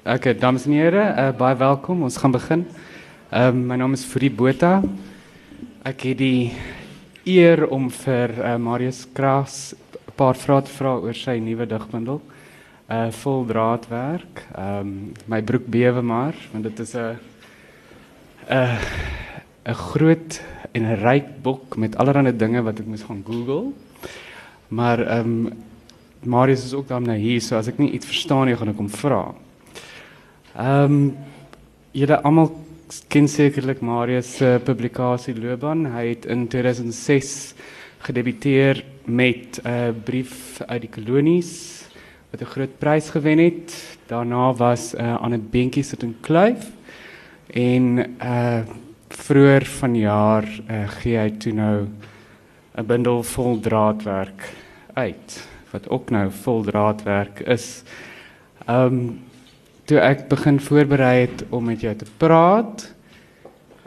Oké, dames en heren, uh, baie welkom. Ons gaan begin. Um, mijn naam is Furi Botha. Ek het die eer om vir uh, Marius Kraas 'n paar vrae te vra oor sy nuwe digbundel. Uh vol draadwerk. Ehm um, my broek bewe maar want dit is 'n 'n 'n groot en 'n ryk boek met allerlei dinge wat ek moes gaan Google. Maar ehm um, Marius is ook dan nou hier, so as ek nie iets verstaan nie, gaan ek hom vra. Ehm um, julle almal ken sekerlik Marius se publikasie loopbaan. Hy het in 2006 gedebuteer met 'n uh, brief uit die kolonies wat 'n groot prys gewen het. Daarna was uh, aan 'n beentjie sit in Kluif en uh vroeër vanjaar uh, gee hy toe nou 'n bundel vol draadwerk uit wat ook nou vol draadwerk is. Ehm um, toe ek begin voorberei het om met jou te praat,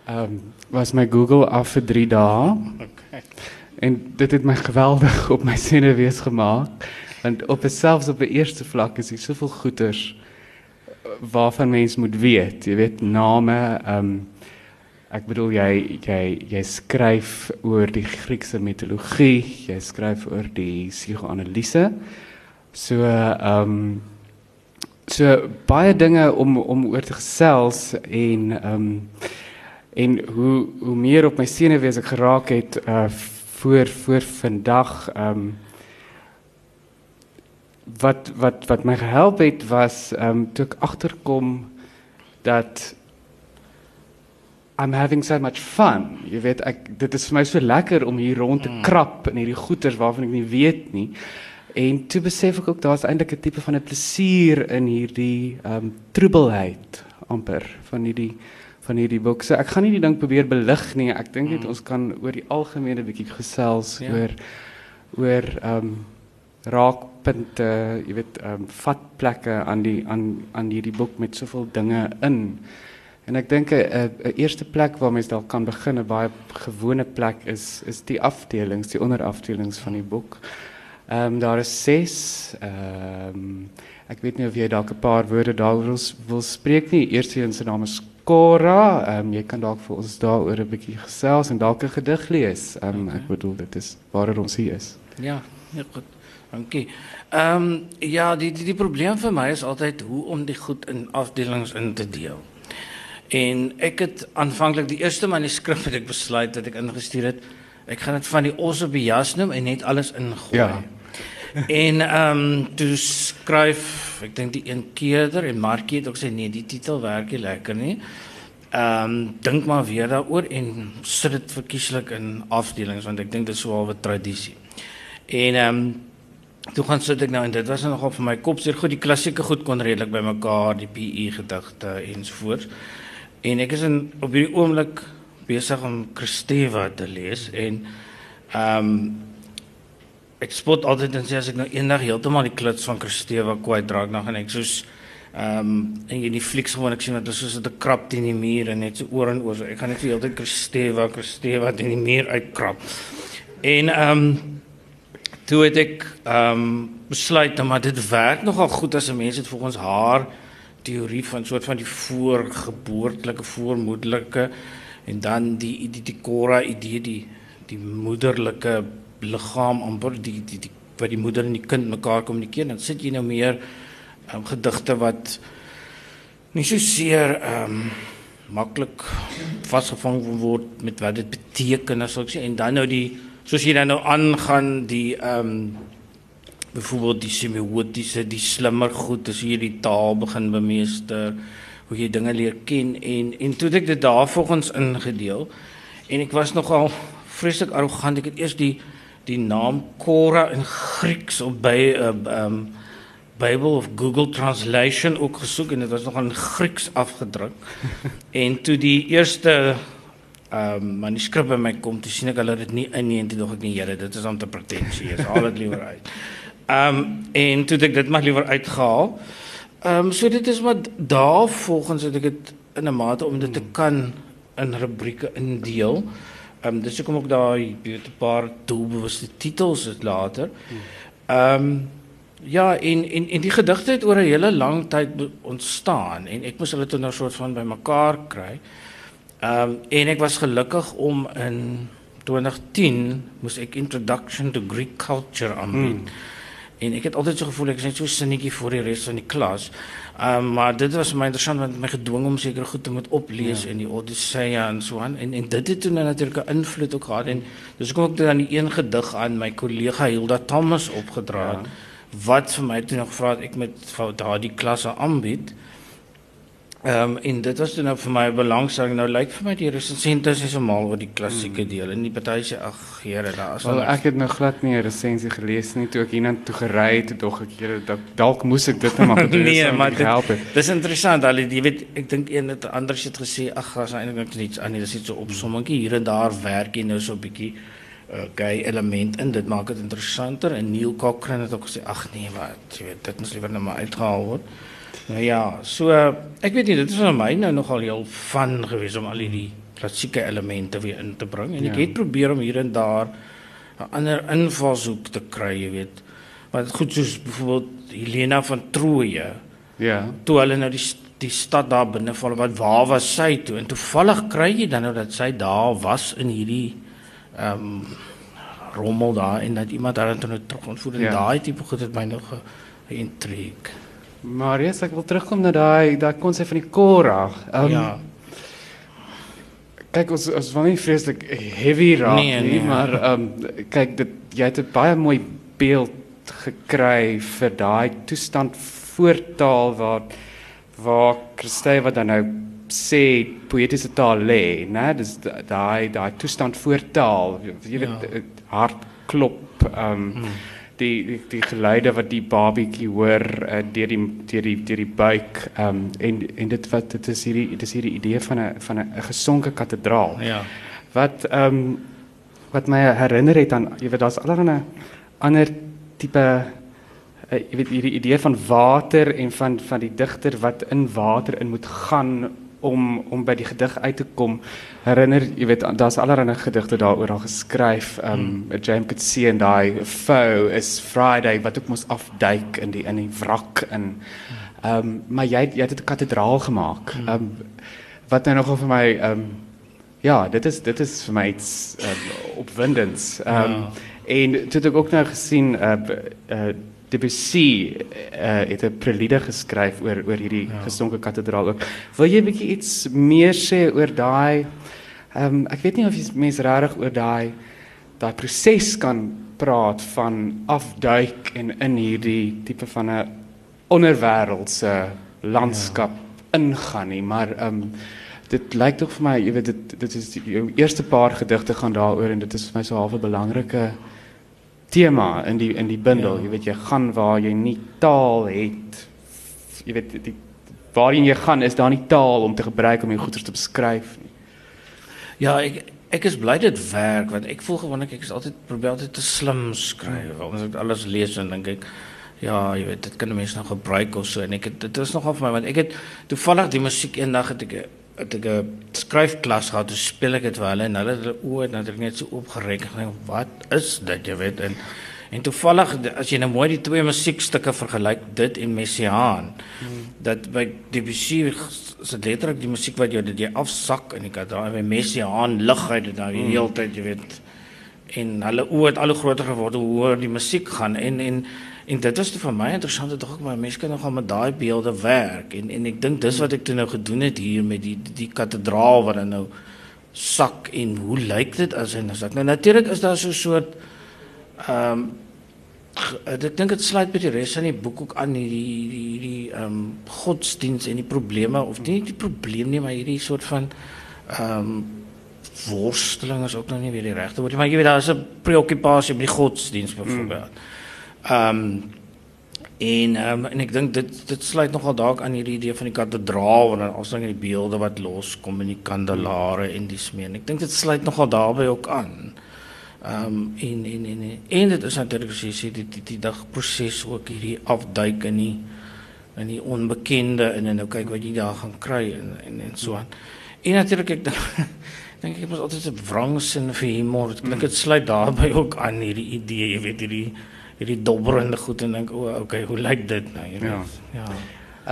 ehm um, was my Google af vir 3 dae. Okay. En dit het my geweldig op my senuwees gemaak want op selfs op 'n eerste vlak is daar soveel goeters waarvan mens moet weet. Jy weet name, ehm um, ek bedoel jy jy jy skryf oor die Griekse mitologie, jy skryf oor die psigoanalise. So ehm um, so baie dinge om om oor te gesels en ehm um, en hoe hoe meer op my senuwees ek geraak het uh voor voor vandag ehm um, wat wat wat my gehelp het was ehm um, toe ek agterkom dat I'm having so much fun. Jy weet ek dit is vir my so lekker om hier rond te mm. krap in hierdie goeters waarvan ek nie weet nie. En toe besef ek ook daar's eintlik 'n tipe van 'n plesier in hierdie ehm um, troebelheid amper van hierdie van hierdie boek. So ek gaan nie die ding probeer belig nie. Ek dink net mm. ons kan oor die algemene bietjie gesels ja. oor oor ehm um, raakpunte, jy weet, ehm um, vatplekke aan die aan aan hierdie boek met soveel dinge in. En ek dink 'n 'n eerste plek waar mens dalk kan begin, 'n baie gewone plek is is die afdelings, die onderafdelings van die boek. Ehm um, daar is 6 ehm um, ek weet nie of jy dalk 'n paar woorde daaroor wil, nie. Eerste een se naam is Cora. Um, jy kan dalk vir ons daaroor 'n bietjie gesels en dalk 'n gedig lees. Um, okay. ek bedoel dit is waar ons hier is. Ja, ja goed. Dankie. Ehm um, ja, die, die die probleem vir my is altyd hoe om die goed in afdelings in te deel. En ek het aanvanklik die eerste manuskrip wat ek besluit dat ek ingestuur het, ek gaan dit van die os op die jas noem en net alles ingooi. Ja. En ehm um, toe skryf ek dink die een keerder en Markie het ook sê nee, die titel werk nie lekker nie. Ehm um, dink maar weer daaroor en sit dit verkieslik in afdelings want ek dink dit is so 'n tradisie. En ehm um, Toe gaan sit ek nou en dit was nogal vir my kop seer goed die klassieke goed kon redelik by mekaar die PE gedigte ensovoorts. En ek is in op hierdie oomblik besig om Christeva te lees en ehm um, ek spot altyd en sê as ek nou eendag heeltemal die kluts van Christeva kwyt raak dan gaan ek soos ehm um, in die flieks gewoon ek sien dat dit soos 'n krap teen die muur en net so oor en oor. Ek gaan net vir heeltyd Christeva, Christeva teen die muur uitkrap. En ehm um, toe het ek ehm um, besluit maar dit werk nogal goed as 'n mens dit volgens haar teorie van soort van die voorgeboortelike voormoedelike en dan die die die kora idee die die moederlike liggaam amper die die die wat die moeder en die kind mekaar kommunikeer dan sit jy nou meer um, gedigte wat nie so seer ehm um, maklik vasgevang word met wat dit beteken as ek sê en dan nou die soos jy dan nou aangaan die ehm um, byvoorbeeld die semiotiese die slimmer goed as jy die taal begin bemeester hoe jy dinge leer ken en en toe het ek dit daar volgens ingedeel en ek was nogal vreeslik arrogant ek het eers die die naam Cora in Grieks op by 'n uh, ehm um, Bible of Google Translation ook gesoek en dit was nog in Grieks afgedruk en toe die eerste ehm um, manuskrip by my kom, toe sien ek hulle dit nie in nie en toe dog ek nie, Here, dit is om te pretensieus. Haal dit liewer uit. Ehm um, en toe ek dit mag liewer uitgehaal. Ehm um, so dit is wat daar volgens het ek dit in 'n mate om dit te kan in rubrieke indeel. Ehm um, dis hoekom ook daai weet 'n paar doelbewuste titels later. Ehm Ja, en en die gedigte het oor 'n hele lang tyd ontstaan en ek moes hulle toe nou soort van bymekaar kry. Ehm um, en ek was gelukkig om in 2010 moes ek Introduction to Greek Culture aanbied. Hmm. En ek het altyd so gevoel ek is net so sinnetjie vir die res van die klas. Ehm um, maar dit was my interessant want my gedwing om seker goed te moet oplees ja. in die Odyssea en so aan en en dit het toe nou natuurlik 'n invloed ook gehad en dis kom ek dan die een gedig aan my kollega Hilda Thomas opgedra het. Ja wat vir my toe nog gevra het ek met daardie klasse aanbied. Ehm um, en dit was toe nou vir my belangstelling. Nou lyk vir my die resensente is normaal oor die klassieke hmm. deel en die party sê ag Here, daar is wel ek het nog glad nie 'n resensie gelees nie toe ek hiernatoe gery het tog ek keer dalk moes ek dit net maar doen. nee, maar dit help. Dis interessant al jy weet ek dink een het anders het gesê ag gas eintlik niks aan nie. Dis net so opsommingkie hier en daar werk jy nou so 'n bietjie uh, gay element in dit maak dit interessanter en Neil Cochrane het ook gesê ag nee wat jy weet dit moet liewer net maar uitgehaal word. Nou ja, so ek weet nie dit is vir my nou nogal heel van gewees om al die klassieke elemente weer in te bring en ek ja. het probeer om hier en daar 'n ander invalshoek te kry, jy weet. Wat goed soos byvoorbeeld Helena van Troje. Ja. Toe hulle nou die die stad daar binne val wat waar was sy toe en toevallig kry jy dan nou dat sy daar was in hierdie ehm um, rommel daar en dat iemand daar toe nou terug ontvoer en ja. daai tipe goed het my nog geïntrigeer. Maar ja, ek wil terugkom na daai daai konsep van die Korag. Um, ja. Kyk ons ons was nie vreeslik heavy raak nee, nie, nee. maar ehm um, kyk dit jy het 'n baie mooi beeld gekry vir daai toestand voortaal waar waar Christye wat dan nou sê poëtiese taal lê, né? Dis daai daai toestand voortaal. Jy weet ja. hart klop, ehm um, hmm. Die, die die geluide wat die babietjie hoor uh, deur die deur die deur die buik um, en en dit wat dit is hierdie dit is hierdie idee van 'n van 'n gesonke kathedraal. Ja. Wat ehm um, wat my herinner het aan jy weet daar's allerlei ander tipe uh, jy weet hierdie idee van water en van van die digter wat in water in moet gaan om om by die gedig uit te kom. Herinner, jy weet, daar's allerlei gedigte daaroor al geskryf. Um hmm. James could see and I foe is Friday wat ook mos afduik in die in die wrak in. Um maar jy jy het dit 'n kathedraal gemaak. Um wat nou nogal vir my um ja, dit is dit is vir my iets um, opwindends. Um ja. en dit het ek ook nou gesien uh, uh Debussy uh, het 'n prelude geskryf oor oor hierdie ja. gesonke kathedraal ook. Wil jy 'n bietjie iets meer sê oor daai ehm um, ek weet nie of jy mense regtig oor daai daai proses kan praat van afduik en in hierdie tipe van 'n onderwêreldse landskap ja. ingaan nie, maar ehm um, dit lyk tog vir my, jy weet dit dit is die, jou eerste paar gedigte gaan daaroor en dit is vir my so half 'n belangrike tema in die in die bundel. Ja. Jy weet jy gaan waar jy nie taal het. Jy weet die waarheen jy gaan is daar nie taal om te gebruik om jou goeie te beskryf nie. Ja, ek ek is bly dit werk want ek voel gewoonlik ek is altyd probeer altyd te slim skryf. Ons het alles lees en dink ek ja, jy weet dit kan mense nog gebruik of so en ek het dit is nogal vir my want ek het toevallig die musiek eendag het ek het ek 'n skryfklas gehad, toe speel ek dit vir hulle en hulle het hulle oë natuurlik net so opgerek en wat is dit, jy weet en en toevallig as jy nou mooi die twee musiekstukke vergelyk, dit en Messiaan, hmm. dat by Debussy se letterlik die musiek wat jy dit jy afsak in die kathedraal by Messiaan lig uit dit nou die hmm. hele tyd, jy weet en hulle oë het al hoe groter geword hoe hoor die musiek gaan en en En dit was vir my interessant dat ook maar mense kan nogal met daai beelde werk en en ek dink dis wat ek toe nou gedoen het hier met die die kathedraal wat dan nou sak en hoe lyk dit as en as ek nou natuurlik is daar so 'n soort ehm um, ek dink dit sluit by die res van die boek ook aan hierdie die die ehm um, godsdiens en die probleme of nie die probleem nie maar hierdie soort van ehm um, worsteling is ook nog nie weer die regte woord maar jy weet daar is 'n preokkupasie met die godsdiens byvoorbeeld. Hmm. Ehm um, en um, en ek dink dit dit sluit nogal dalk aan hierdie idee van die kathedraal en dan alsang die beelde wat loskom in die kandelare en die smeen. Ek dink dit sluit nogal daarbey ook aan. Ehm um, en, en en en en dit is natuurlik as jy sê die die, die dag proses ook hierdie afduik in die in die onbekende en en nou kyk wat jy daar gaan kry en en, en so aan. En natuurlik ek dink ek het altyd 'n wrang sin vir humor. Ek dink dit sluit daarbey ook aan hierdie idee, jy weet hierdie hierdie dobberende goed en dink o, okay, hoe lyk dit nou? Jy Ja. weet. Ja.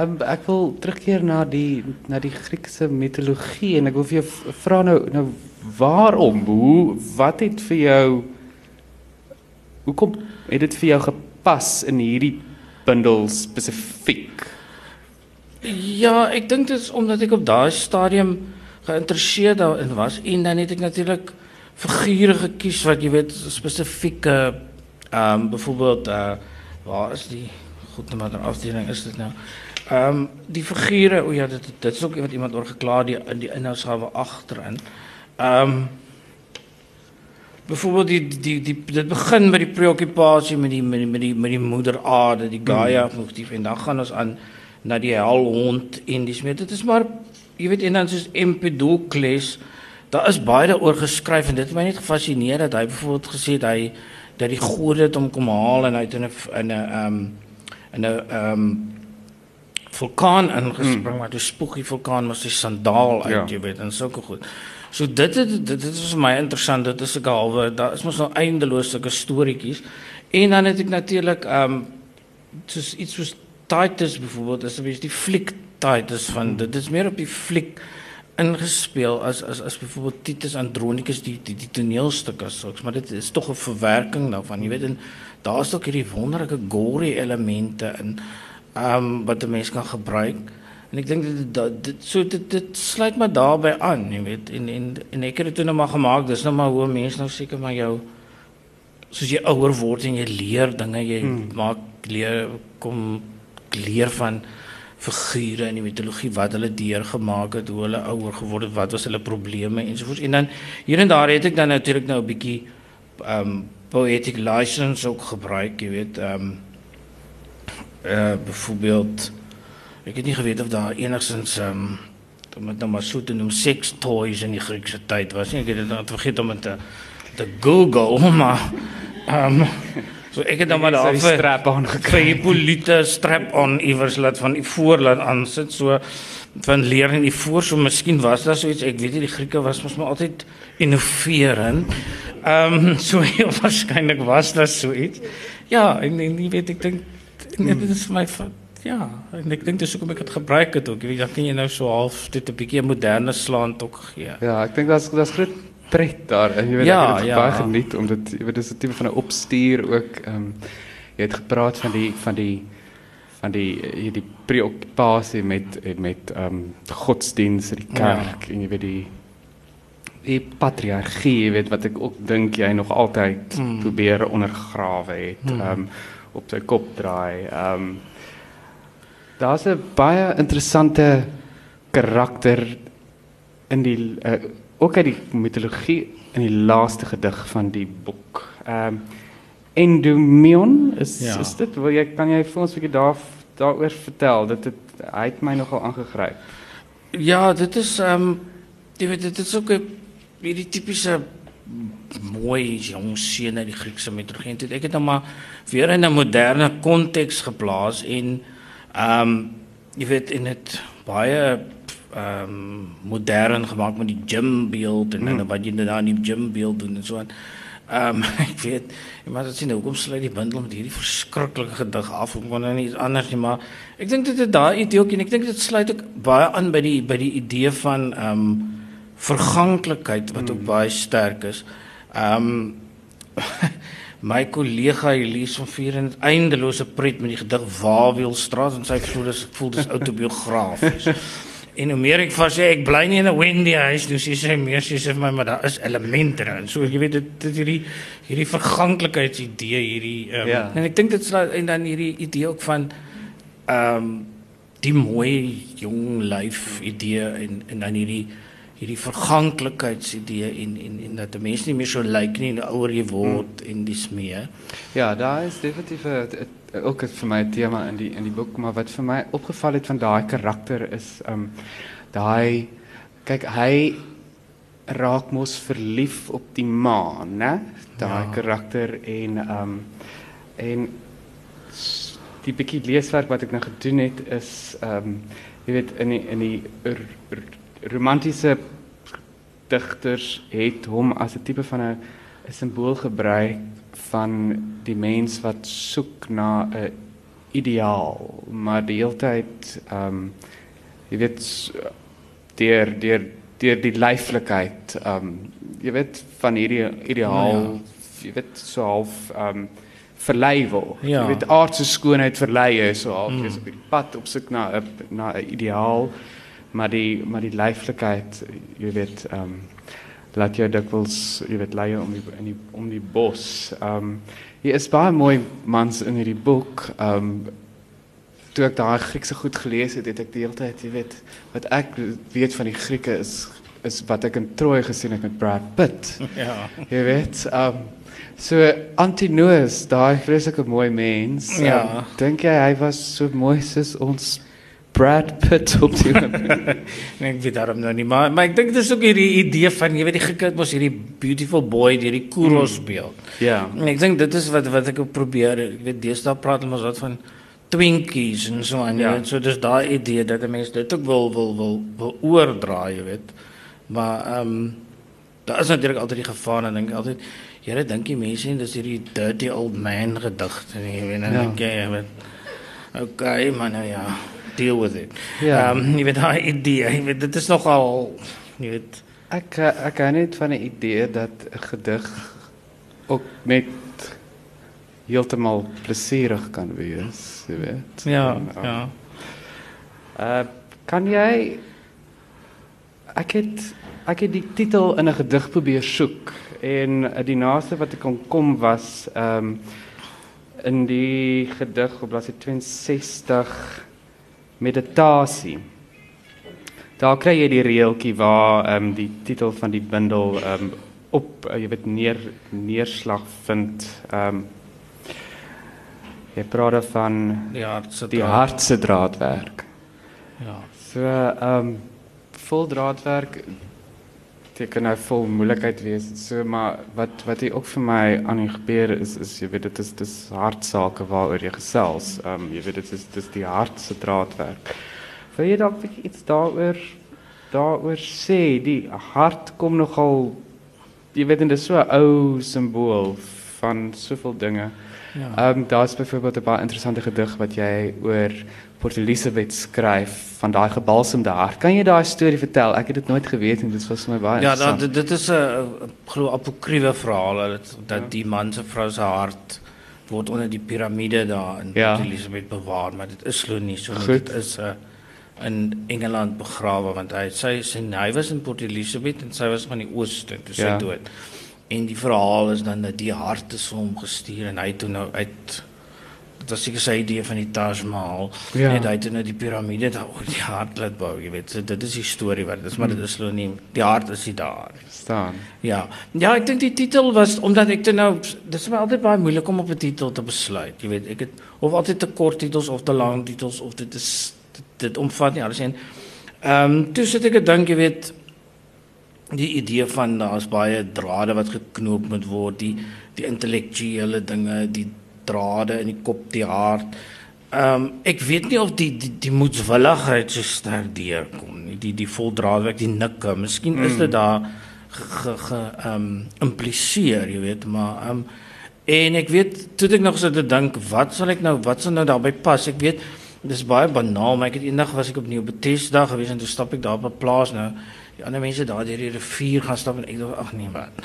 Um, ek wil terugkeer na die na die Griekse mitologie en ek wil vir jou vra nou nou waarom hoe wat het vir jou hoekom het dit vir jou gepas in hierdie bundel spesifiek? Ja, ek dink dit is omdat ek op daai stadium geïnteresseerd daarin was en dan het ek natuurlik figure gekies wat jy weet spesifieke ehm um, byvoorbeeld uh waar is die goed nou maar afdeling is dit nou. Ehm um, die figure, o ja, dit dit is ook wat iemand oor gekla die in die inhoudsgawe agterin. Ehm um, Byvoorbeeld die die die dit begin met die preokkupasie met die met die met die, met die moeder aarde, die Gaia mm. motief en dan gaan ons aan na die helhond en dis meer. Dit is maar jy weet en dan soos Empedocles, daar is baie daaroor geskryf en dit het my net gefassineer dat hy byvoorbeeld gesê het hy dat die gode het hom kom haal en hy het in 'n in 'n ehm um, in 'n ehm um, vulkaan ingespring, mm. maar toe spoeg die vulkaan mos sy sandaal uit, Ja. jy weet, en sulke goed. So dit het, dit dit is vir my interessant. Dit is 'n halwe daar is mos nou eindeloos sulke storieetjies. En dan het ek natuurlik ehm um, soos iets soos Titus byvoorbeeld, is 'n bietjie die fliek Titus van dit is meer op die fliek ingespeel as as as byvoorbeeld Titus Andronicus die die, die toneelstuk as sulks, maar dit is tog 'n verwerking daarvan. Jy weet en daar's ook hierdie wonderlike gory elemente in ehm um, wat 'n mens kan gebruik. En ek dink dit dit, dit so dit dit sluit maar daarbey aan, jy weet. En en en ek het dit toe nou maar gemaak. Dis nou maar hoe mense nou seker maar jou soos jy ouer word en jy leer dinge, jy hmm. maak leer kom leer van figure in die mitologie wat hulle deurgemaak het, hoe hulle ouer geword het, wat was hulle probleme ensovoorts. En dan hier en daar het ek dan natuurlik nou 'n bietjie ehm um, poetic license ook gebruik, jy weet, ehm um, uh byvoorbeeld ek het nie geweet of daar enigstens ehm um, om dit nou maar so te noem sex toys in die Griekse tyd was nie. Ek het dit nou vergeet om dit te te Google, maar ehm um, so ek het dan maar daar die vir strap aan gekry. kry Hippolyte strap on iewers laat van die voorlaat aan sit so van leer in die voor so miskien was daar so iets ek weet nie die Grieke was mos maar altyd innoverend. Ehm um, so heel waarskynlik was daar so iets. Ja, en, en jy weet ek dink dit is vir my van ja, en ek dink dis hoekom ek dit gebruik het ook. Jy weet dan kan jy nou so half dit 'n bietjie moderne slant ook gee. Ja, ek dink daar's daar's groot pret daar en jy weet Ja, ek het dit ja. baie geniet om dit jy weet dis 'n tipe van 'n opstuur ook ehm um, jy het gepraat van die van die van die hierdie preokkupasie met met ehm um, godsdiens in die kerk ja. en jy weet die die patriargie, jy weet wat ek ook dink jy nog altyd mm. probeer ondergrawe het, Hmm. ehm um, op sy kop draai. Ehm um, daar's 'n baie interessante karakter in die uh, ook uit die mitologie in die laaste gedig van die boek. Ehm um, Endymion is Ja. is dit wil jy kan jy vir ons 'n bietjie daar daaroor vertel? Dit het hy het my nogal aangegryp. Ja, dit is ehm um, jy weet dit is ook 'n hierdie tipiese mooi jong seun uit die Griekse mitologie. Het Ek het nou maar weer in 'n moderne konteks geplaas en ehm um, jy weet in dit baie ehm um, modern gemaak met die gymbeeld en dan wat jy nou daar in die gymbeeld doen en so aan. Ehm um, ek weet, maar dit sien nou hoekom sluit die bundel met hierdie verskriklike gedig af. Ek kon nou nie iets anders nie, maar ek dink dit het daai idee ook en ek dink dit sluit ook baie aan by die by die idee van ehm um, verganklikheid wat ook baie sterk is. Ehm um, my kollega Elise van Vier en eindelose pret met die gedig Wawielstraat en sy voel dis voel dis autobiografies. En hoe meer ek vir sê ek bly nie in 'n Wendy huis nie, sy sê meer sê vir my maar daar is elemente daarin. So jy weet dit dit hierdie hierdie verganklikheidsidee hierdie um, Ja. en ek dink dit sluit en dan hierdie idee ook van ehm um, die mooi jong lyf idee en en dan hierdie hierdie verganklikheidsidee en en en dat 'n mens nie meer so lyk nie hoe ouer jy word hmm. en dis meer. Ja, daar is definitief 'n- ook het vir my 'n tema in die in die boek, maar wat vir my opgeval het van daai karakter is um daai kyk hy raak mos verlief op die maan, né? Daai Ja. karakter en um en die bietjie leeswerk wat ek nou gedoen het is um jy weet in die in die r, r, romantiese digters het hom as 'n tipe van 'n 'n simbool gebruik van die mens wat soek na 'n ideaal, maar die hele tyd ehm um, jy weet deur deur deur die leiflikheid ehm um, jy weet van hierdie ideaal ja, ja. jy weet so half ehm um, verlei word. Ja. Jy weet aardse skoonheid verlei is so half mm. jy's op die pad op soek na 'n na 'n ideaal, maar die maar die leiflikheid jy weet ehm um, laat jou dikwels jy weet lei om die in die om die bos. Um, hier is baie mooi mans in hierdie boek. Ehm um, toe ek daai Griekse goed gelees het, het ek die hele tyd, jy weet, wat ek weet van die Grieke is is wat ek in Troy gesien het met Brad Pitt. Ja. Jy weet, um, so Antinous, daai vreeslike mooi mens. Ja. Um, Dink jy hy was so mooi soos ons Brad Pitt op die nee, ek weet daarom nou nie, maar maar ek dink dit is ook hierdie idee van jy weet die gekit mos hierdie beautiful boy, hierdie Kuros mm. beeld. Ja. En ek dink dit is wat wat ek probeer, ek weet deesdae praat ons wat van twinkies en so aan, ja. so dis daai idee dat 'n mens dit ook wil wil wil wil oordra, jy weet. Maar ehm um, daar is natuurlik altyd die gevaar en dink altyd Here dink die mense en dis hierdie dirty old man gedigte, jy weet, en ja. ek jy weet. Okay, man, nou ja deal with it. Ja. Um, jy weet daai idee, jy weet dit is nogal jy weet ek kan net van 'n idee dat 'n gedig ook met heeltemal plesierig kan wees, jy weet. Ja, en, um, ja. Uh kan ek het ek het die titel in 'n gedig probeer soek en uh, die naaste wat ek kon kom was um, in die gedig op bladsy 62 meditasie. Daar kry jy die reeltjie waar ehm um, die titel van die bundel ehm um, op uh, jy weet neer neerslag vind ehm um, jy praat van die hartse die hartse draadwerk. Ja. So ehm um, vol draadwerk dit kan nou vol moeilikheid wees. So maar wat wat hier ook vir my aan gebeur is is jy weet dit is dis hartsake waaroor jy gesels. Ehm um, jy weet dit is dis die hartse draadwerk. Wil jy dalk iets daaroor daaroor sê? Die hart kom nogal jy weet dit is so 'n ou simbool van soveel dinge. Ja. Ehm um, daar's byvoorbeeld 'n baie interessante gedig wat jy oor Port Elizabeth skryf van daai gebalsemde hart. Kan jy daai storie vertel? Ek het dit nooit geweet en dit was vir my baie Ja, dat, dit, is 'n glo apokriewe verhaal dat dat ja. die man se vrou se hart word onder die piramide daar in ja. Port Elizabeth bewaar, maar dit is glo nie so dit is 'n uh, in Engeland begrawe want hy sy sy hy was in Port Elizabeth en sy was van die ooste toe sy ja. dood. En die verhaal is dan dat die hart is hom gestuur en hy toe nou uit dit was seker sy idee van die Taj Mahal. Ja. Net hy het nou die piramide daar oor die hart laat bou, jy weet. So, dit is die storie wat dit is, maar dit is nie die hart is nie daar staan. Ja. Ja, ek dink die titel was omdat ek toe nou dit is my altyd baie moeilik om op 'n titel te besluit. Jy weet, ek het of altyd te kort titels of te lang titels of dit is dit, dit omvat nie alles en ehm um, toe sit ek gedink, jy weet die idee van daar's baie drade wat geknoop moet word, die die intellektuele dinge, die drade in die kop, die hart. Ehm um, ek weet nie of die die, die moedswilligheid so sterk deurkom nie. Die die voldraadwerk, die nikke. Miskien is dit mm. daar ge ehm um, impliseer, jy weet, maar ehm um, en ek weet toe ek nog so te dink, wat sal ek nou wat sal nou daarbey pas? Ek weet dis baie banaal, maar ek het eendag was ek op Nieuw-Bethesda gewees en toe stap ek daar op 'n plaas nou. Die ander mense daar deur die rivier gaan stap en ek dink ag nee wat.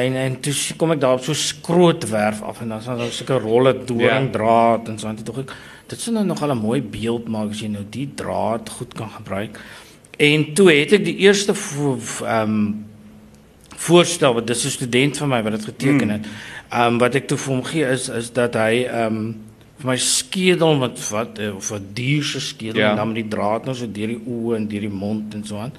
En en toe kom ek daar op so skrootwerf af en dan is daar sulke rolle doringdraad ja. en so aan dit tog ek dit sou nou nogal 'n mooi beeld maak as jy nou die draad goed kan gebruik. En toe het ek die eerste ehm um, voorstel wat dis 'n student van my wat dit geteken hmm. het. Ehm um, wat ek toe vir hom gee is is dat hy ehm um, vir my skedel met wat eh, of 'n dier se skedel ja. en dan met die draad nou so deur die oë en deur die mond en so aan.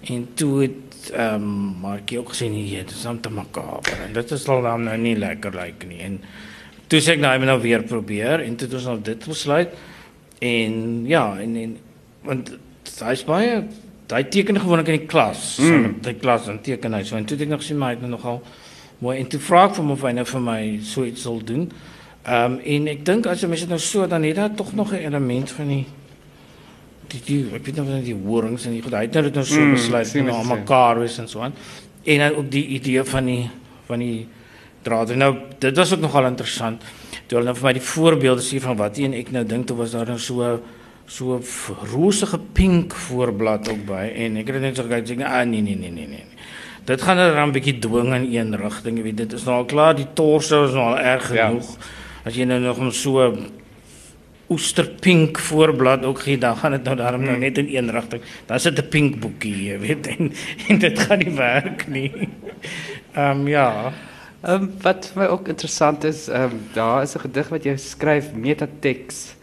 En toe het ehm um, maar ek het ook gesien hier dit is om te makaber en dit is al dan nou nie lekker lyk like nie. En toe sê ek nou ek nou weer probeer. En toe het ons nou dit besluit. En ja en en want hy's baie hy teken gewoonlik in die klas. Mm. so die klas en teken hy. So en toe het ek nog sien maar hy het nogal mooi. En toe vra ek vir hom of hy nou vir my so iets sal doen. Ehm um, en ek dink as jy mens dit nou so dan het daar tog nog 'n element van die die die ek weet nog van die horings en die goed. Hy het nou dit nou so mm, besluit om aan mekaar wees en so aan. En dan ook die idee van die van die draad. En nou dit was ook nogal interessant. Toe hulle nou vir my die voorbeelde sê van wat een ek nou dink toe was daar nou so so rosige pink voorblad ook by en ek het net so gekyk sê ah nee nee nee nee nee. Dit gaan dan 'n bietjie dwing in een rigting, jy weet dit is nou al klaar die torso is nou al erg ja. genoeg. Ja. As jy nou nog om so oesterpink voorblad ook gee, dan gaan dit nou daarom nou hmm. net in een rigting. Dan sit 'n pink boekie, jy weet, en, en dit gaan nie werk nie. Ehm um, ja. Ehm um, wat vir my ook interessant is, ehm um, daar is 'n gedig wat jy skryf metatext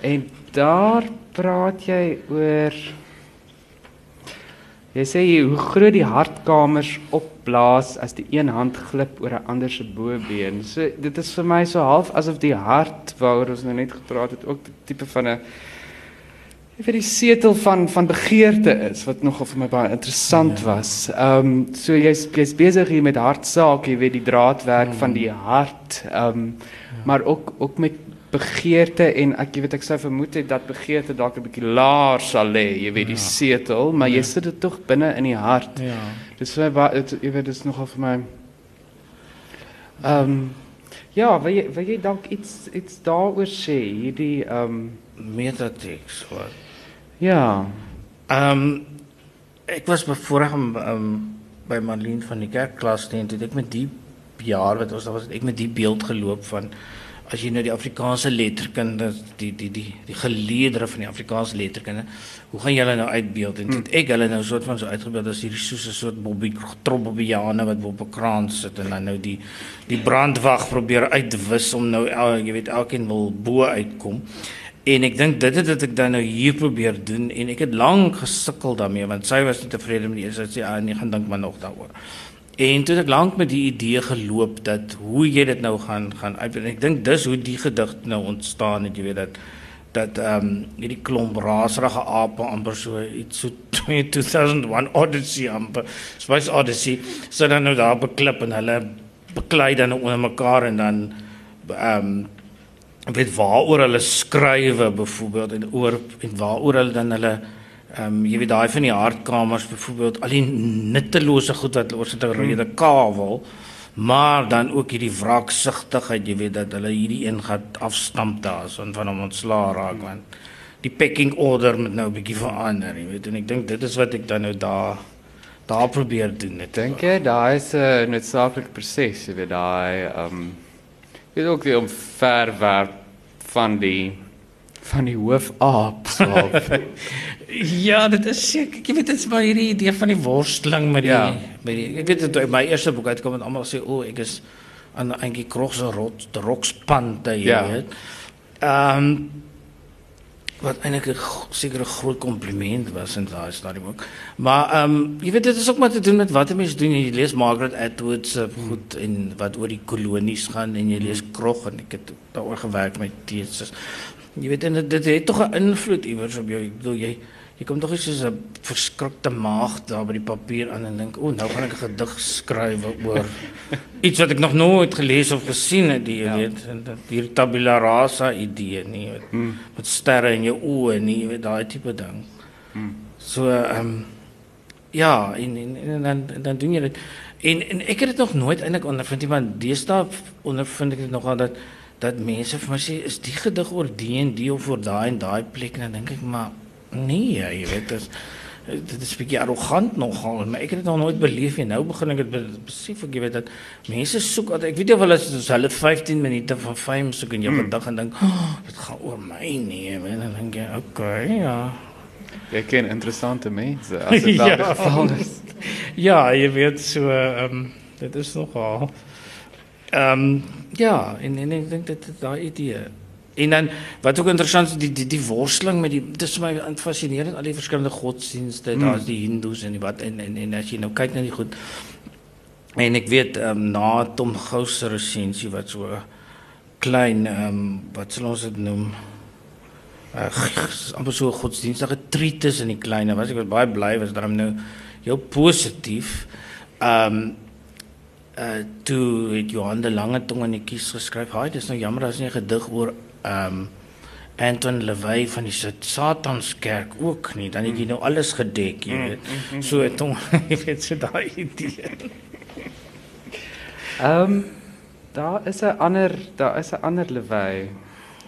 en daar praat jy oor Jy sê hoe groot die hartkamers opblaas as die een hand glip oor 'n ander se bobeen. So dit is vir my so half asof die hart waaroor ons nou net gepraat het ook 'n tipe van 'n vir die setel van van begeerte is wat nogal vir my baie interessant ja. was. Ehm um, so jy's jy's besig hier met hartsaak, jy weet die draadwerk mm. van die hart. Ehm um, ja. maar ook ook met begeerte en ek weet ek sou vermoed het dat begeerte dalk 'n bietjie laer sal lê, jy weet die ja. setel, maar ja. jy sit dit tog binne in die hart. Ja. Dis vir my jy weet dis nogal vir my ehm um, ja, wil jy wil jy dalk iets iets daaroor sê, hierdie ehm um, metatext wat Ja. Ehm um, ek was bevoorreg om um, by Marlene van die kerkklas te doen. Ek met die jaar wat ons daar was, ek met die beeld geloop van as jy nou die Afrikaanse letterkunde die die die die geleerdere van die Afrikaanse letterkunde hoe gaan julle nou uitbeeld? En dit ek hulle nou soort van so uitgebeeld as hierdie soos 'n soort bobbie trobbelbiane wat op 'n kraan sit en dan nou die die brandwag probeer uitwis om nou jy weet elkeen wil bo uitkom. En ek dink dit het dit ek dan nou hier probeer doen en ek het lank gesukkel daarmee want sy was nie tevrede met die eerste sy ah nee gaan dink maar nog daaroor En toe het ek lank met die idee geloop dat hoe jy dit nou gaan gaan uitbrei. Ek dink dis hoe die gedig nou ontstaan het, jy weet dat dat ehm um, hierdie klomp raserige ape amper so iets so 2001 Odyssey amper Space Odyssey so dan nou daar beklip en hulle beklei dan onder mekaar en dan ehm um, weet waaroor hulle skrywe byvoorbeeld en oor en waaroor hulle dan hulle Ehm um, jy weet daai van die hartkamers byvoorbeeld al die nuttelose goed wat oor sit 'n rede kavel maar dan ook hierdie wraksigtigheid jy weet dat hulle hierdie een gaan afstamp daar so van hom ontslaa raak want die pecking order moet nou 'n bietjie verander jy weet en ek dink dit is wat ek dan nou daar daar probeer doen ek dink jy daai is 'n noodsaaklike proses jy weet daai ehm um, jy weet ook die omverwerp van die van die hoofaap so Ja, dit is seker. Ek weet dit is maar hierdie idee van die worsteling met die ja. met die ek weet dit my eerste boek uitkom en almal sê o, ek is aan 'n entjie krogse rot, die rokspande, jy ja. weet. Ehm um, wat eintlik 'n sekere groot kompliment was in daai stadium ook. Maar ehm um, jy weet dit is ook maar te doen met wat mense doen. Jy lees Margaret Atwood se goed en wat oor die kolonies gaan en jy lees Krog en ek het daaroor gewerk met teses. Jy weet en dit, dit het tog 'n invloed iewers op jou. Ek bedoel jy jy kom tog nie soos 'n verskrikte maag daar by die papier aan en dink, "O, nou gaan ek 'n gedig skryf oor iets wat ek nog nooit gelees of gesien het, jy ja. weet, en dat hier tabula rasa idee nie met, hmm. met sterre in jou oë nie, jy weet daai tipe ding." Hmm. So ehm um, ja, en en, en dan dan doen jy dit. En en ek het dit nog nooit eintlik ondervind nie, want deesdae ondervind ek dit nogal dat dat mense vir my sê is die gedig oor die en die of oor daai en daai plek en dan dink ek maar nee, jy weet dit is dit is bietjie arrogant nogal, maar ek het dit nog nooit beleef nie. Nou begin ek dit besef ek weet dat mense soek dat ek weet jy wel as hulle 15 minute van fame soek in jou hmm. gedig en dink oh, dit gaan oor my nie, en dan dink jy okay, ja. Jy ken interessante mense as dit ja. geval is. ja, jy weet so ehm um, dit is nogal Ehm um, ja, en en ek dink dit daai idee. En dan wat ook interessant is die die die worsteling met die dit is my fascinerend al die verskillende godsdienste, mm. daar's die Hindus en die wat en, en en as jy nou kyk na die goed en ek weet um, na Tom Gous se resensie wat so klein um, wat sal ons dit noem Ag, amper so godsdienstige treatise in die kleine. Was ek was baie bly was daarom nou heel positief. Ehm um, uh toe het Johan de Lange tong in die kies geskryf. Haai, dis nou jammer as nie 'n gedig oor um Anton Levey van die Satanskerk ook nie. Dan het jy nou alles gedek, jy weet. Mm, mm, so het hom jy weet so daai idee. Um Daar is 'n ander, daar is 'n ander lewei.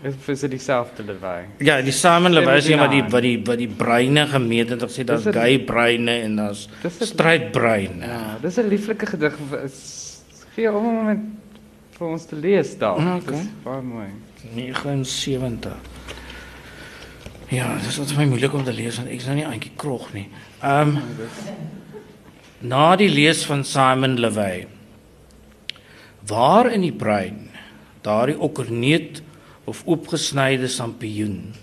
Is is dit dieselfde lewei? Ja, die Simon Lewis is wat die Ferdinand. wat die wat die breine gemeet het. Ek sê daar's gay breine en daar's Dis 'n- strydbreine. Ja, dis 'n lieflike gedig. Is- Gee hom 'n moment vir ons te lees daar. Ja, oké. Dis baie mooi. 79. Ja, dit is altyd my moeilik om te lees want ek is nou nie eintjie krog nie. Ehm na die lees van Simon Levy. Waar in die brein daardie okkerneut of oopgesnyde sampioen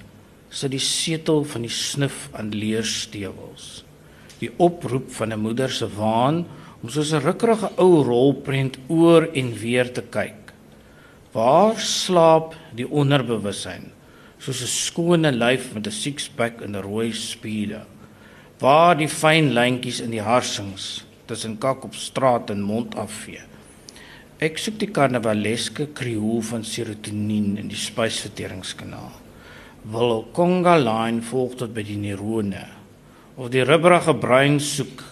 sit die setel van die snif aan leerstewels. Die oproep van 'n moeder se waan om soos 'n rukkerige ou rolprent oor en weer te kyk. Waar slaap die onderbewussyn soos 'n skone lyf met 'n six-pack en 'n rooi spiere? Waar die fyn lyntjies in die harsings tussen kak op straat en mond afvee? Ek soek die karnavaleske kriool van serotonien in die spysverteringskanaal. Wil conga line volg tot by die neurone of die rubberige brein soek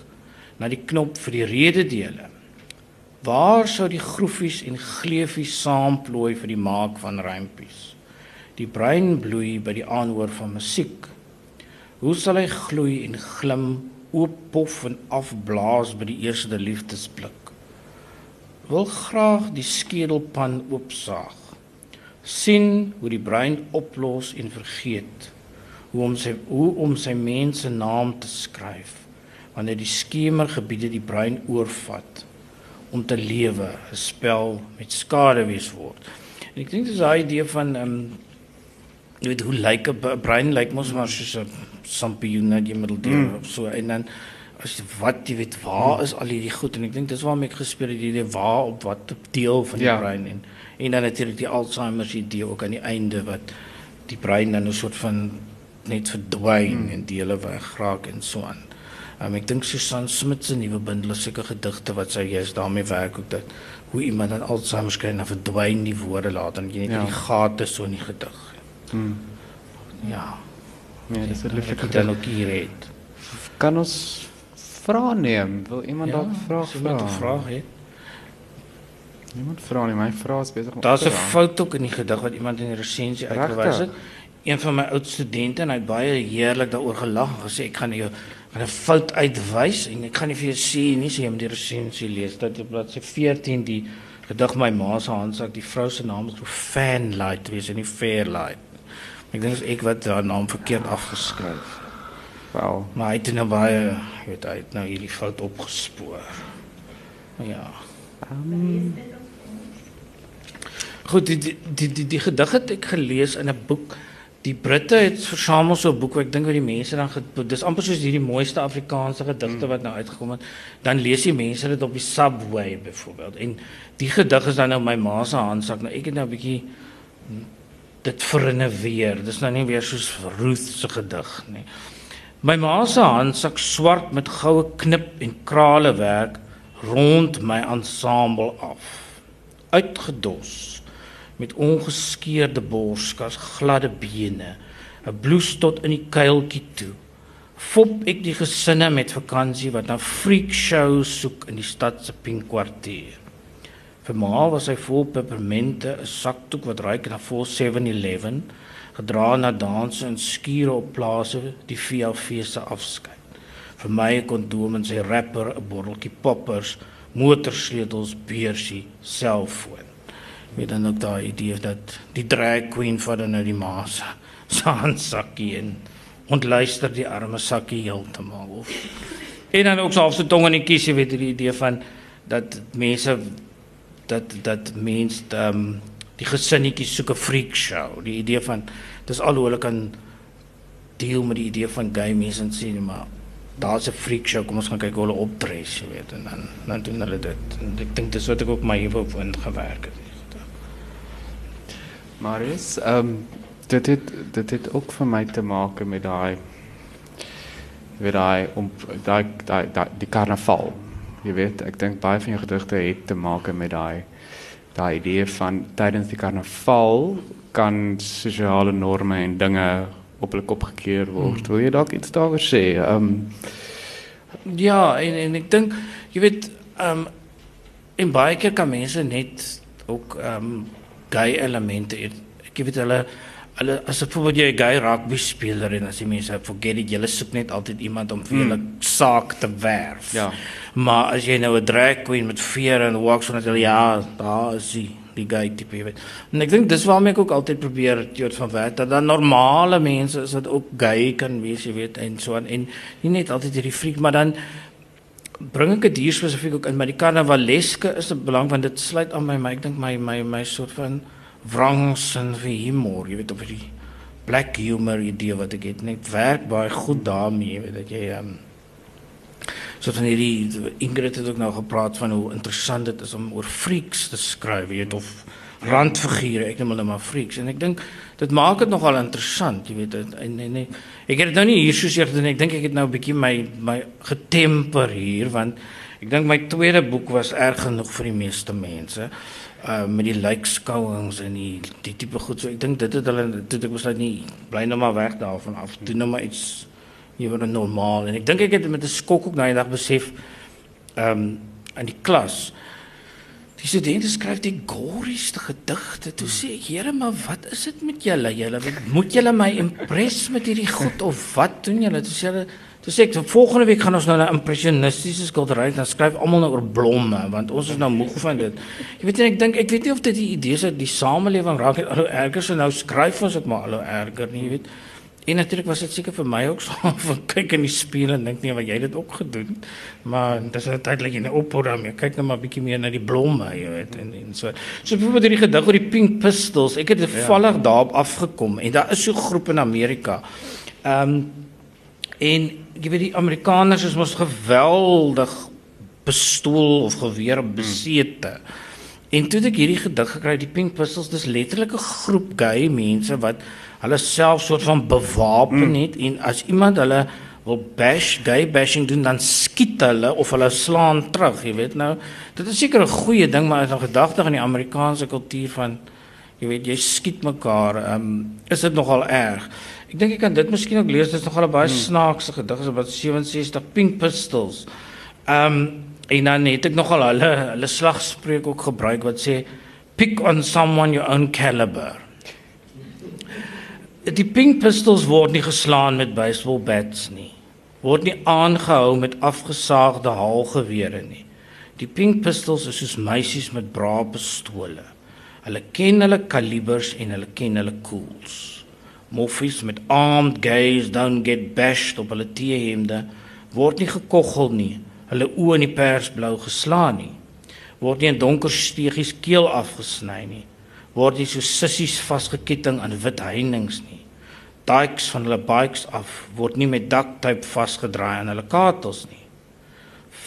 na die knop vir die rededele. Waar sou die groefies en gleufies saamplooi vir die maak van rympies? Die brein bloei by die aanhoor van musiek. Hoe sal hy gloei en glim, oop pof en afblaas by die eerste liefdesblik? Wil graag die skedelpan oopsaag. sien hoe die brein oplos en vergeet hoe om sy hoe om sy mens se naam te skryf wanneer die skemergebiede die brein oorvat om te lewe 'n spel met skaduwees word. En ek dink dis daai idee van ehm um, jy weet hoe lyk 'n b- brein lyk mos maar soos 'n sampioen net jy middeldeel mm. of so en dan as wat jy weet waar is al hierdie goed en ek dink dis waarom ek gespeel het hierdie waar op wat deel van die Ja. brein en en dan natuurlik die Alzheimer se idee ook aan die einde wat die brein dan 'n soort van net verdwyn mm. en dele wegraak en so aan. Um, ek dink Susan Smit se nuwe bundel seker gedigte wat sy juist daarmee werk ook dat hoe iemand dan Alzheimer kry en dan verdwyn die woorde laat en jy net Ja. ja. die gate so in die gedig. Hmm. Ja. Ja, dis 'n lieflike dan ook hier het. Kan ons vra neem? Wil iemand dalk vra as iemand 'n vra? vraag het. Niemand vra nie, my vrae is besig om Daar's 'n fout ook in die gedig wat iemand in die resensie uitgewys het. Een van my oud studente en hy baie heerlik daaroor gelag en gesê ek gaan jou 'n fout uitwys en ek gaan nie vir jou sê nie, sê jy moet die resensie lees. Dat op bladsy 14 die gedig my ma se handsak, die vrou se naam is so Fanlight wees en nie Fairlight. Ek dink ek wat haar naam verkeerd afgeskryf. Wel, Maar hy het nou baie, jy weet, hy het nou hierdie fout opgespoor. Ja. um, Goed, die die die die, die gedig het ek gelees in 'n boek. Die Britte het versamel so 'n boek wat ek dink wat die mense dan dis amper soos hierdie mooiste Afrikaanse gedigte wat nou uitgekom het. Dan lees die mense dit op die subway byvoorbeeld. En die gedig is dan nou my ma se handsak. Nou ek het nou 'n bietjie dit verinneweer. Dis nou nie weer soos Ruth se gedig nie. My ma se handsak swart met goue knip en krale werk rond my ensemble af. Uitgedos met ongeskeurde borskas, gladde bene, 'n blouse tot in die kuiltjie toe. Fop ek die gesinne met vakansie wat na freak shows soek in die stad se pink kwartier. Vir ma was hy vol pepermente, 'n sakdoek wat ruik na vol 7-Eleven, gedra na danse en skure op plase, die VLV se afskeid. Vir my 'n kondoom en sy rapper, 'n botteltjie poppers, motorsleutels, beursie, selfoon. Weet dan ook daai idee dat die drag queen van dan nou die ma se handsakkie en ontluister die arme sakkie heeltemal of en dan ook half so tong in die kies, jy weet die idee van dat mense dat dat mens ehm um, die gesinnetjies soek 'n freak show. Die idee van dis al hoe hulle kan deel met die idee van gay mense en sê maar daar's 'n freak show, kom ons gaan kyk hoe hulle optree, jy weet en dan dan doen hulle dit. En ek dink dis wat ek ook my hier op ingewerk het. Marius, ehm um, dit het dit het ook vir my te maak met jy weet daai om daai daai die karnaval. Jy weet, ek dink baie van jou gedigte het te maak met daai daai idee van tydens die karnaval kan sosiale norme en dinge op hulle kop gekeer word. Wil jy dalk iets daaroor sê? Ehm um, Ja, en en ek dink jy weet ehm um, en baie keer kan mense net ook ehm um, gay elemente. Ek weet hulle hulle as byvoorbeeld jy 'n gay rugby speler en as jy mense forget it, jy soek net altyd iemand om vir julle mm. saak te werf. Ja. Maar as jy nou 'n drag queen met veer en walks van hulle ja, daar is die die gay tipe jy weet. En ek dink dis waarom ek ook altyd probeer jy van werk dat dan normale mense is wat ook gay kan wees, jy weet, en so en, en nie net altyd hierdie freak, maar dan bring ek dit hier spesifiek ook in my die karnavaleske is 'n belang want dit sluit aan by my ek dink my my my soort van wrangs en vir humor, jy weet of die black humor idee wat ek het. Net werk baie goed daarmee, jy weet dat jy um, so van hierdie Ingrid het ook nou gepraat van hoe interessant dit is om oor freaks te skryf, weet of randfigure, ek noem hulle maar freaks. En ek dink dit maak dit nogal interessant, jy weet en en, en ek het dit nou nie hier soos jy gedoen, ek dink ek het nou 'n bietjie my my getemper hier want ek dink my tweede boek was erg genoeg vir die meeste mense uh met die lijkskouings en die die tipe goed. So ek dink dit het hulle toe ek besluit nie bly nou maar weg daarvan af. Doen nou maar iets word normaal. En ek dink ek het met 'n skok ook na die dag besef um in die klas die studente skryf die gorieste gedigte. Toe sê ek here maar wat is dit met julle? Julle moet julle my impress met hierdie goed of wat doen julle? Toe sê hulle Dis ek volgende week gaan ons nou na impressionistiese skildery dan skryf almal nou oor blomme want ons is nou moeg van dit. Jy weet ek dink ek weet nie of dit die idee is dat die samelewing raak net al hoe erger so nou skryf ons ook maar. Al hoe erger nie, jy weet. En natuurlik was dit seker vir my ook so van kyk in die spieël en dink nie wat jy dit ook gedoen. Maar dis uiteindelik in 'n opprogram. Jy kyk net maar bietjie meer na die blomme, jy weet en en so. So byvoorbeeld hierdie gedig oor die pink pistols. Ek het toevallig ja. daarop afgekom en daar is so groepe in Amerika. Ehm um, En jy weet die Amerikaners is mos geweldig bestool of geweer besete. En toe ek hierdie gedig gekry, die Pink Pistols, dis letterlik 'n groep gay mense wat hulle self soort van bewapen mm. het en as iemand hulle wil bash, gay bashing doen, dan skiet hulle of hulle slaan terug, jy weet nou. Dit is seker 'n goeie ding, maar as 'n gedagte in die Amerikaanse kultuur van jy weet jy skiet mekaar, ehm um, is dit nogal erg. Ek dink ek kan dit miskien ook lees. Dit is nogal 'n baie hmm. snaakse gedig, is wat 67 Pink Pistols. Ehm um, en dan het ek nogal hulle hulle slagspreuk ook gebruik wat sê pick on someone your own caliber. Die Pink Pistols word nie geslaan met baseball bats nie. Word nie aangehou met afgesaagde haalgewere nie. Die Pink Pistols is soos meisies met braai pistole. Hulle ken hulle kalibers en hulle ken hulle koels. Moffies met armed gays don't get bashed op hulle teehemde word nie gekoggel nie. Hulle oë in die persblou geslaan nie. Word nie in donker steegies keel afgesny nie. Word nie so sissies vasgeketting aan wit heininge nie. Dikes van hulle bikes af word nie met tape vasgedraai aan hulle katels nie.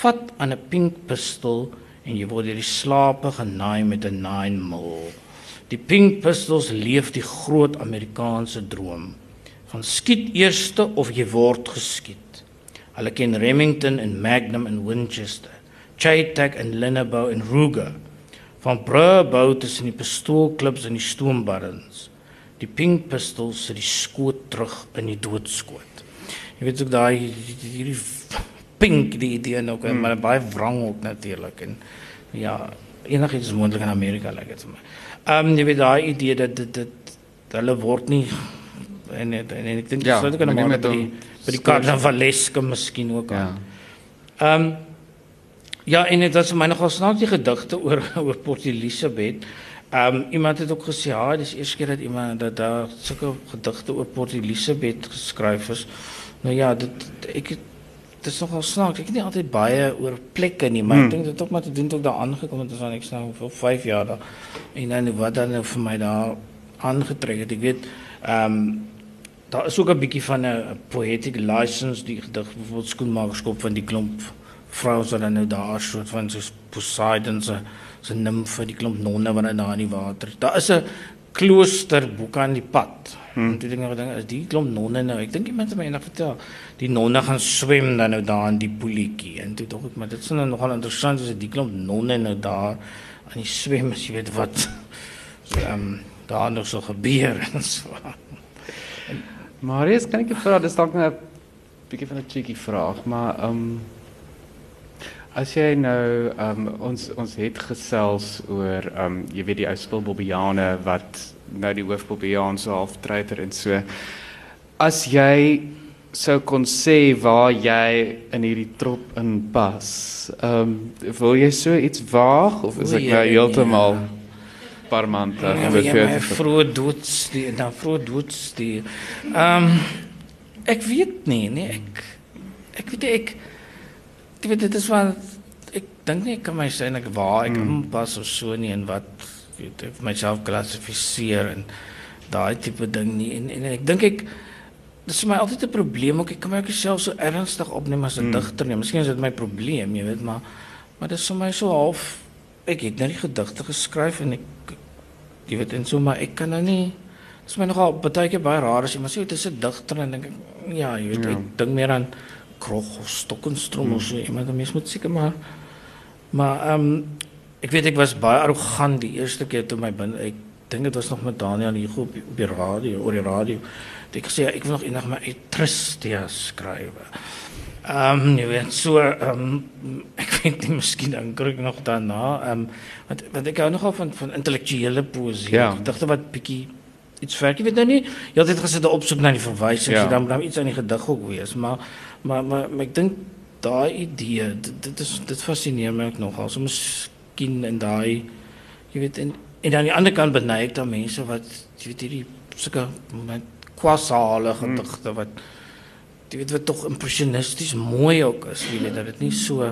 Vat aan 'n pink pistool en jy word deur die slape genaai met 'n 9 mm. Die Pink Pistols leef die groot Amerikaanse droom van skiet eerste of jy word geskiet. Hulle ken Remington en Magnum en Winchester, Chaytak en Linnebow en Ruger. Van Brabo tussen die pistoolklubs en die stoombarrens. Die Pink Pistols sit die skoot terug in die doodskoot. Jy weet ook daai hierdie pink die idee nou kan mm. maar baie wrang ook natuurlik en ja enigiets moontlik in Amerika lyk like dit vir my. Ehm um, jy weet daai idee dat dit dit hulle word nie en en, en ek dink ja, dit sou kan maar met die by die karnavaleske miskien ook aan. Ja. Ehm um, ja, en dit was my nogal snaaks die gedigte oor oor Port Elizabeth. Ehm um, iemand het ook gesê ja, dis eers keer dat iemand dat daar sulke gedigte oor Port Elizabeth geskryf is. Nou ja, dit ek het dit is nogal snaaks. Ek het nie altyd baie oor plekke nie, maar hmm. ek dink dit het ook maar te doen tot daar aangekom het as aan ek staan vir 5 jaar daar. En dan wat dan nou vir my daar aangetrek het. Ek weet ehm um, daar is ook 'n bietjie van 'n poetic license die gedig bijvoorbeeld skoenmakerskop van die klomp vrouens wat dan nou daar soort van so Poseidon se se nimfe die klomp nonne wat daar in die water. Daar is 'n kloosterboek aan die pad. Hmm. Die dinge wat ding is die klomp nonne nou. Ek dink iemand het my eendag vertel, die nonne gaan swem dan nou daar in die poeltjie. En toe dink ek maar dit is nou nogal interessant as die klomp nonne nou daar aan die swem, as jy weet wat so ehm um, daar nog so gebeur en so. Marius, kan ek vir vra, dis dalk 'n bietjie van 'n cheeky vraag, maar ehm um, As jy nou um ons ons het gesels oor um jy weet die ou spilbobbiane wat nou die hoofbobbijaan so half treiter en so. As jy sou kon sê waar jy in hierdie trop inpas. Ehm um, wil jy so iets waag of is ek nou heeltemal ja parmante ja, met vir ja, vroeg doods die dan vroeg doods die ehm um, ek weet nie nee ek ek weet ek ek weet dit is wat ek dink nie ek kan my sê ek waar ek mm. pas of so nie en wat weet ek myself klassifiseer en daai tipe ding nie en en ek dink ek dis vir my altyd 'n probleem ook ek kan my ook self so ernstig opneem as 'n mm. digter nie miskien is dit my probleem jy weet maar maar is vir my so half ek het nou die gedigte geskryf en ek jy weet en so maar ek kan nou nie dit is my nogal baie keer baie raar as jy maar sê dit is 'n digter en dink ja jy weet ja. ek dink meer aan krog of stokkenstrom hmm. of so iemand dan mens moet seker maar maar ehm um, ek weet ek was baie arrogant die eerste keer toe my binne ek dink dit was nog met Daniel hier op, op die radio oor die radio ek sê ek wil nog eendag my Tristia skryf Ehm um, jy weet so ehm um, ek weet nie miskien dan kry ek nog daarna ehm um, want want ek hou nogal van van intellektuele poesie. Ja. Wat bietjie iets verder weet nou nie. Jy het dit gesit op soek na die verwysings ja. dan dan iets aan die gedig ook wees, maar maar maar, maar ek dink daai idee dit, dit is dit fascineer my ook nogal. So miskien in daai jy weet en en aan die ander kant beneig daar mense wat jy weet hierdie sulke met kwasale hmm. gedigte hmm. wat jy weet wat tog impressionisties mooi ook is, jy weet dat dit nie so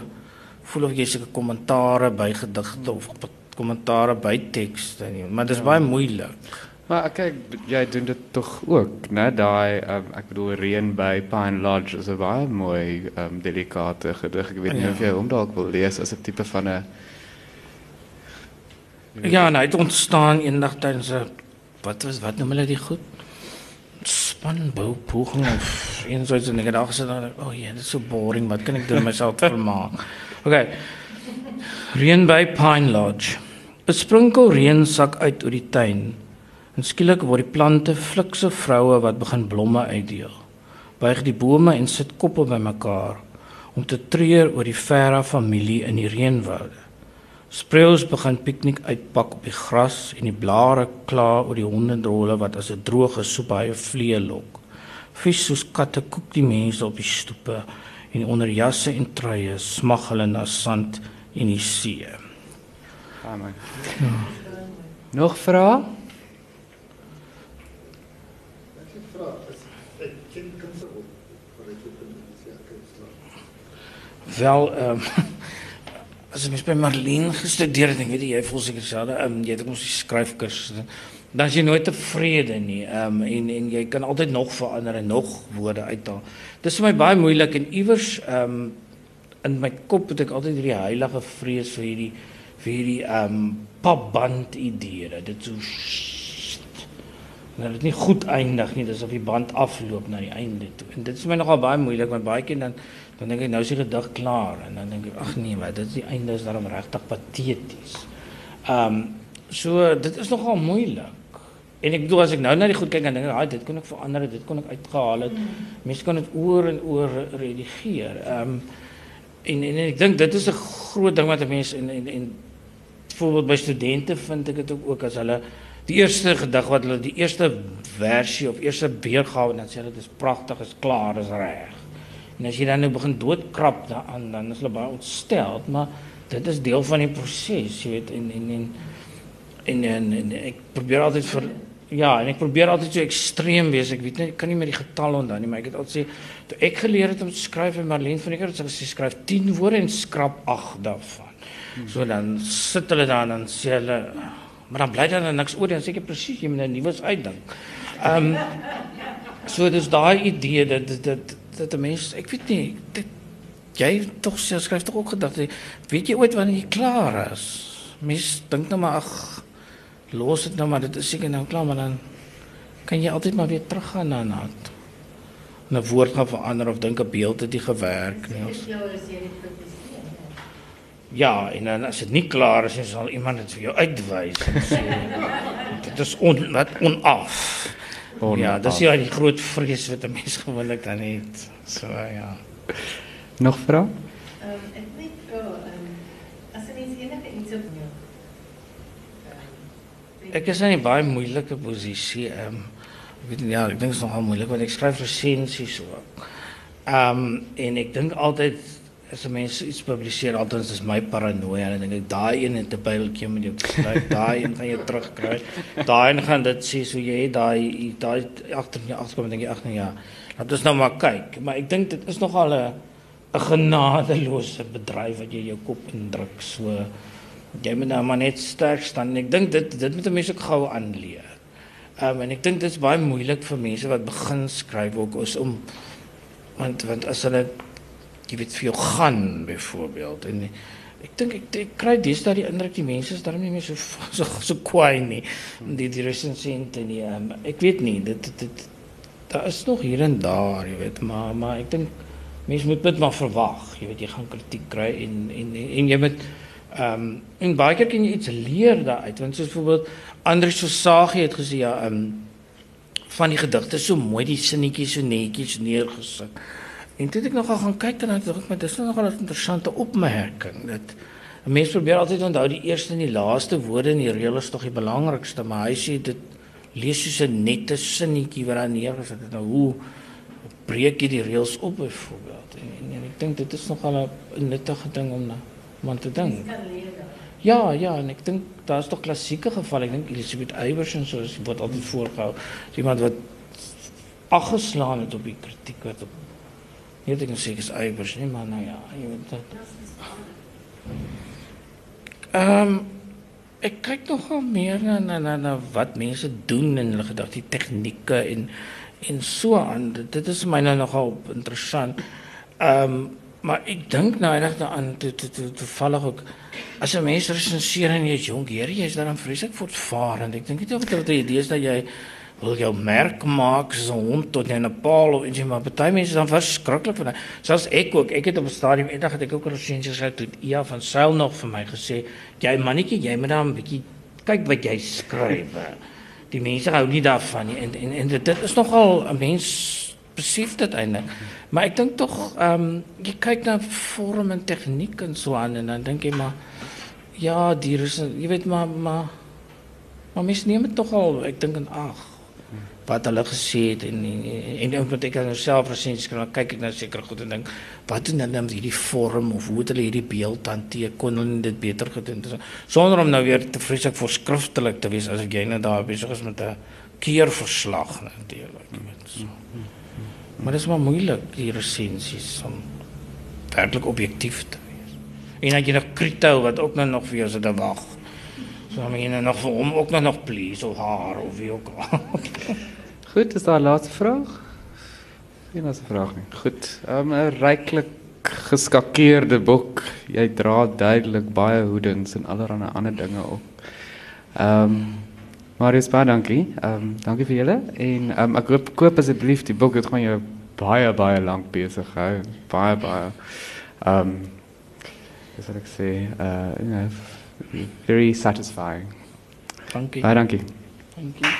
voel of jy seker kommentare by gedigte of kommentare by tekste nie, maar dit is baie moeilik. Maar kyk, jy doen dit tog ook, né? Daai um, ek bedoel reën by Pine Lodge is 'n baie mooi um, delikate gedig. Ek weet nie ja. of jy hom dalk wil lees as 'n tipe van 'n Ja, nou het ontstaan eendag tydens 'n wat was wat noem hulle dit goed? spanbouwpoging of een zoiets. En ik had al gezegd, oh ja, dat is zo so boring. Wat kan ik doen mezelf vermaken? Oké. Okay. Reën by Pine Lodge. 'n Sprinkel reën sak uit oor die tuin. En skielik word die plante flikse vroue wat begin blomme uitdeel. Buig die bome en sit koppe bymekaar om te treur oor die Ferra familie in die reënwoude. Spreeus begin piknik uitpak op die gras en die blare kla oor die hondendrolle wat as 'n droë soep baie vlee lok. Vis soos katte koek die mense op die stoepe en onder jasse en truie smag hulle na sand en die see. Amen. Ja. Nog vra? Wel ehm um, as jy by Marlene gestudeer het, weet jy, jy voel seker selfde, ehm um, jy het mos die. Dan is jy nooit tevrede nie. Ehm um, en en jy kan altyd nog verander en nog woorde uithaal. Dis vir my baie moeilik en iewers ehm um, in my kop het ek altyd hierdie heilige vrees vir hierdie vir hierdie ehm um, papband idee. So Nou dit nie goed eindig nie, dis of die band afloop na die einde toe. En dit is my nogal baie moeilik want baie keer dan dan dink ek nou is die gedig klaar en dan dink ek ag nee, maar dit is die einde is daarom regtig pateties. Ehm um, so dit is nogal moeilik. En ek bedoel as ek nou na die goed kyk en dink ek, dit kon ek verander, dit kon ek uitgehaal het. Mense kan dit oor en oor redigeer. Ehm en, en ek dink dit is 'n groot ding wat mense en en en byvoorbeeld by studente vind ek dit ook, ook hulle die eerste gedig wat die eerste versie of eerste weergawe dan sê hulle dit is pragtig, is klaar, is reg. En as jy dan nou begin doodkrap daaraan, dan is hulle baie ontstel, maar dit is deel van die proses, jy weet, en en en en, en, en ek probeer altyd vir ja, en ek probeer altyd so ekstreem wees. Ek weet nie, ek kan nie met die getal onthou nie, maar ek het altyd sê toe ek geleer het om te skryf en Marlene van die keer het sy skryf 10 woorde en skrap 8 daarvan. So dan sit hulle daar en dan sê hulle maar dan bly daar niks oor en seker presies jy moet 'n nuwe uitdink. Ehm um, so dis daai idee dat dat 'n mens, ek weet nie, dit jy tog sê skryf tog ook gedagte. Weet jy ooit wanneer jy klaar is? Mens dink nou maar ag los dit nou maar dit is seker nou klaar maar dan kan jy altyd maar weer teruggaan na na 'n woord gaan verander of dink 'n beeld het jy gewerk nie. Ons, ja, en dan as dit nie klaar is, sal iemand dit vir jou uitwys en sê dit is on, wat onaf. Oh, ja, dis ja die groot vrees wat 'n mens gewoonlik dan het. So ja. Nog vra? Ehm ek weet vra ehm as jy mens enige iets op jou. Ek is in 'n baie moeilike posisie. Ehm ek weet nie ja, ek dink dit is nogal moeilik want ek skryf resensies ook. Ehm en ek dink altyd as 'n mens iets publiseer, altyd is my paranoia en dink ek daai een het 'n pyltjie met jou skryf, daai een gaan jy terugkry. Daai een gaan dit sê so jy het daai daai agter jou agterkom dink jy ag nee ja. Laat ons nou maar kyk, maar ek dink dit is nogal 'n 'n genadeloose bedryf wat jy jou kop indruk so jy moet nou maar net sterk staan. Ek dink dit dit moet 'n mens ook gou aanleer. Um, en ek dink dit is baie moeilik vir mense wat begin skryf ook is om want want as hulle jy weet vir jou gaan byvoorbeeld en ek dink ek, ek kry dis dat die indruk die mense is daarom nie meer so so so kwaai nie die die resensente nie. Um, ek weet nie dit dit, dit daar is nog hier en daar, jy weet, maar maar ek dink mense moet dit maar verwag. Jy weet jy gaan kritiek kry en en en, en jy moet Ehm um, en baie keer kan jy iets leer daaruit want soos byvoorbeeld Andrius Sosagi het gesê ja ehm um, van die gedigte so mooi die sinnetjies so netjies neergesit. En toe het ek nogal gaan kyk dan dink ek maar dis nogal 'n interessante opmerking dat mens probeer altyd onthou die eerste en die laaste woorde in die reël is tog die belangrikste maar hy sê dit lees soos 'n nette sinnetjie wat daar neergesit het. Nou hoe breek jy die reëls op byvoorbeeld? En, en, en ek dink dit is nogal 'n nuttige ding om na te dink. Ja, ja, en ek dink daar's tog klassieke gevalle. Ek dink Elisabeth Eybersen soos wat altyd voorgehou, iemand wat afgeslaan het op die kritiek wat op nie ek sê is Eybersen nie, maar nou ja, jy weet dit. Ehm um, ek kyk nogal meer na na na, na wat mense doen en hulle gedagte die tegnieke en en so aan. Dit is my nou nogal interessant. Ehm um, Maar ek dink nou eintlik daaraan toe toe toe toevallig ook as 'n mens resenseer en jy is jonk, hier jy is dan vreeslik voortvarend. Ek dink nie of dit 'n idee is dat jy wil jou merk maak so 'n hond tot in 'n paal of ietsie maar baie mense dan verskriklik van. Selfs ek ook. Ek het op 'n stadium eendag het ek ook 'n resensie geskryf toe Ia van Sail nog vir my gesê, "Jy mannetjie, jy moet dan 'n bietjie wat jy skryf." Die mense hou nie daarvan nie en en, en dit is nogal 'n mens besef dit eintlik. Maar ek dink tog ehm um, jy kyk vorm en tegniek en so aan en dan dink jy maar ja, die is jy weet maar maar maar mens neem dit tog al ek dink en ag wat hulle gesê het en en en wat ek nou self resensies kan kyk ek nou seker goed en dink wat doen hulle met hierdie vorm of hoe het hulle hierdie beeld hanteer kon hulle dit beter gedoen sonder om nou weer te vreeslik voorskriftelik te wees as ek jy net daar besig is met 'n keerverslag natuurlik weet so. Maar dit is maar moeilik die resensies om werklik objektief te wees. En dan jy nog krito wat ook nou nog vir jou se wag. So maar jy nou nog vir hom ook nog please of haar of wie ook al. Goed, is daar 'n laaste vraag? Geen laaste vraag nie. Goed. Ehm um, 'n ryklik geskakeerde boek. Jy dra duidelik baie hoedings en allerlei ander dinge op. Ehm um, Marius, baie dankie. Ehm um, dankie vir julle en ehm um, ek koop koop asseblief die boek. Dit gaan jou baie baie lank besig hou. Baie baie ehm um, wat sal ek sê? Uh you know, very satisfying. Dankie. Baie dankie. Dankie.